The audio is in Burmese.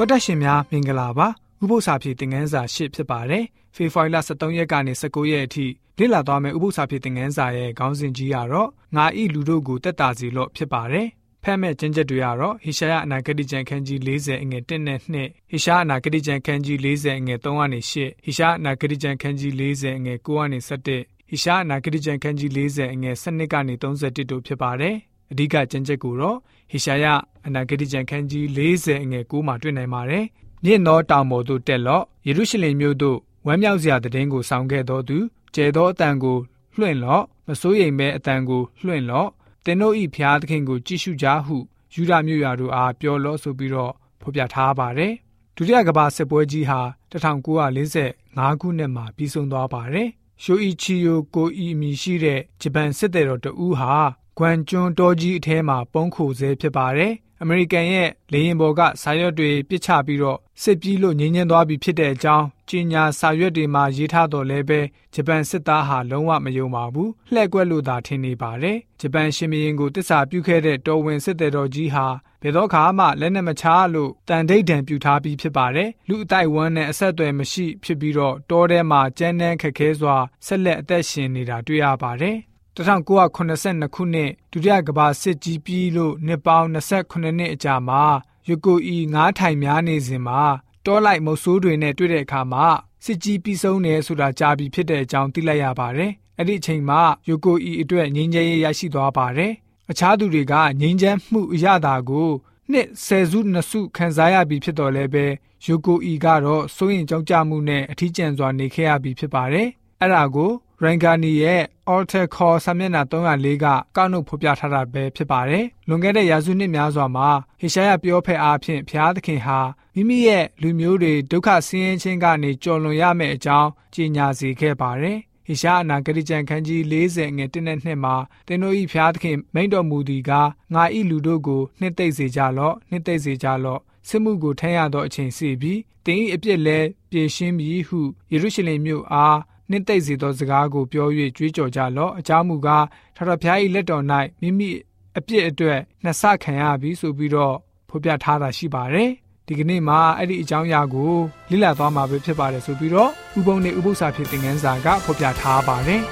တော်တက်ရှင်များမင်္ဂလာပါဥပု္ပ္ပစာဖြစ်တင်ငန်းစာရှစ်ဖြစ်ပါတယ်ဖေဖော်ဝါရီလ23ရက်ကနေ19ရက်အထိလေ့လာသွားမယ့်ဥပု္ပ္ပစာဖြစ်တင်ငန်းစာရဲ့ခေါင်းစဉ်ကြီးကတော့ငါဤလူတို့ကိုတက်တာစီလို့ဖြစ်ပါတယ်ဖတ်မဲ့ကျင့်ချက်တွေကတော့ဟေရှာယအနာဂတိကျမ်းခန်းကြီး40အငယ်1နဲ့2ဟေရှာယအနာဂတိကျမ်းခန်းကြီး40အငယ်3ကနေ8ဟေရှာယအနာဂတိကျမ်းခန်းကြီး40အငယ်9ကနေ17ဟေရှာယအနာဂတိကျမ်းခန်းကြီး40အငယ်12ကနေ31တို့ဖြစ်ပါတယ် အဓိကကျင့်ချက်ကိုတော့ဟေရှာယအနာဂတိကျမ်းခန်းကြီး40အငယ်9မှာတွေ့နိုင်ပါတယ်။မြင့်သောတောင်ပေါ်သို့တက်လော့ယေရုရှလင်မြို့သို့ဝမ်းမြောက်စရာတည်င်းကိုဆောင်ခဲ့တော်သူကျဲသောအတန်ကိုလွှင့်လော့မစိုးရိမ်မဲအတန်ကိုလွှင့်လော့သင်တို့ဤဖျားသခင်ကိုကြည့်ရှုကြဟုယူဒမြို့ရွာတို့အားပြောလော့ဆိုပြီးတော့ဖော်ပြထားပါတယ်။ဒုတိယကမ္ဘာစစ်ပွဲကြီးဟာ1945ခုနှစ်မှာပြီးဆုံးသွားပါတယ်။ရှိုအီချီယိုကိုအီအမီရှိတဲ့ဂျပန်စစ်သည်တော်တဦးဟာ ဂွမ်ကျွန်းတောကြီးအထဲမှာပုန်းခိုဆဲဖြစ်ပါတယ်။အမေရိကန်ရဲ့လေယာဉ်ပေါ်ကစာရွက်တွေပစ်ချပြီးတော့စစ်ပြီးလို့ငြင်းငင်းသွားပြီဖြစ်တဲ့အကြောင်းကြီးညာစာရွက်တွေမှာရေးထားတော်လဲပဲဂျပန်စစ်သားဟာလုံးဝမယုံပါဘူး။လှည့်ကွက်လို့သာထင်နေပါတယ်။ဂျပန်ရှင်မင်းကိုတစ္ဆာပြုခဲ့တဲ့တော်ဝင်စစ်သည်တော်ကြီးဟာဘယ်တော့ခါမှလက်နဲ့မချလို့တန်ဒိတ်တံပြုထားပြီးဖြစ်ပါတယ်။လူအတိုက်ဝန်းနဲ့အဆက်အသွယ်မရှိဖြစ်ပြီးတော့တောထဲမှာကြမ်းတမ်းခက်ခဲစွာဆက်လက်အသက်ရှင်နေတာတွေ့ရပါတယ်။ 1982ခုနှစ်ဒုတိယကမ္ဘာစစ်ကြီးပြီးလို့နှစ်ပေါင်း28နှစ်အကြာမှာယူကိုအီငါးထိုင်များနေစဉ်မှာတောလိုက်မုတ်ဆိုးတွေနဲ့တွေ့တဲ့အခါမှာစစ်ကြီးပြီးဆုံးတယ်ဆိုတာကြားပြီးဖြစ်တဲ့အကြောင်းသိလိုက်ရပါတယ်။အဲ့ဒီအချိန်မှာယူကိုအီအတွက်ငြိမ်းချမ်းရေးရရှိသွားပါတယ်။အခြားသူတွေကငြိမ်းချမ်းမှုအရသာကိုနှစ်ဆယ်စုနှစ်စုခံစားရပြီးဖြစ်တော်လဲပဲယူကိုအီကတော့စိုးရင်ကြောက်ကြမှုနဲ့အထီးကျန်စွာနေခဲ့ရပြီးဖြစ်ပါတယ်။အဲ့ဒါကို ရိုင်ဂါနီရဲ့ Alter Core စာမျက်နှာ304ကကောက်နှုတ်ဖော်ပြထားတာပဲဖြစ်ပါတယ်။လွန်ခဲ့တဲ့ရာစုနှစ်များစွာမှာဟေရှာယပြောဖက်အားဖြင့်ဘုရားသခင်ဟာမိမိရဲ့လူမျိုးတွေဒုက္ခဆင်းရဲခြင်းကနေကြော်လွန်ရမယ့်အကြောင်းကြေညာစေခဲ့ပါတယ်။ဟေရှာအနာဂတိကျမ်းခန်းကြီး40ငွေ1နဲ့2မှာသင်တို့ဤဖျားသခင်မိန့်တော်မူသည်ကားငါဤလူတို့ကိုနှစ်သိမ့်စေကြလော့နှစ်သိမ့်စေကြလော့စစ်မှုကိုထမ်းရသောအချိန်စီပြီးတင်ဤအပြစ်လဲပြေရှင်းပြီးဟုယေရုရှလင်မြို့အား နှစ်သိမ့်စေသောစကားကိုပြော၍ကြွေးကြော်ကြလော့အကြောင်းမူကားထာဝရဘုရား၏လက်တော်၌မိမိအပြစ်အတွက်နှစ်ဆခံရပြီဆိုပြီးတော့ဖော်ပြထားတာရှိပါတယ်ဒီကနေ့မှာအဲ့ဒီအကြောင်းအရာကိုလေ့လာသွားမှာပဲဖြစ်ပါတယ်ဆိုပြီးတော့ဥပုံနဲ့ဥပု္ပ္ပစာဖြစ်တဲ့ငန်းစာကဖော်ပြထားပါတယ်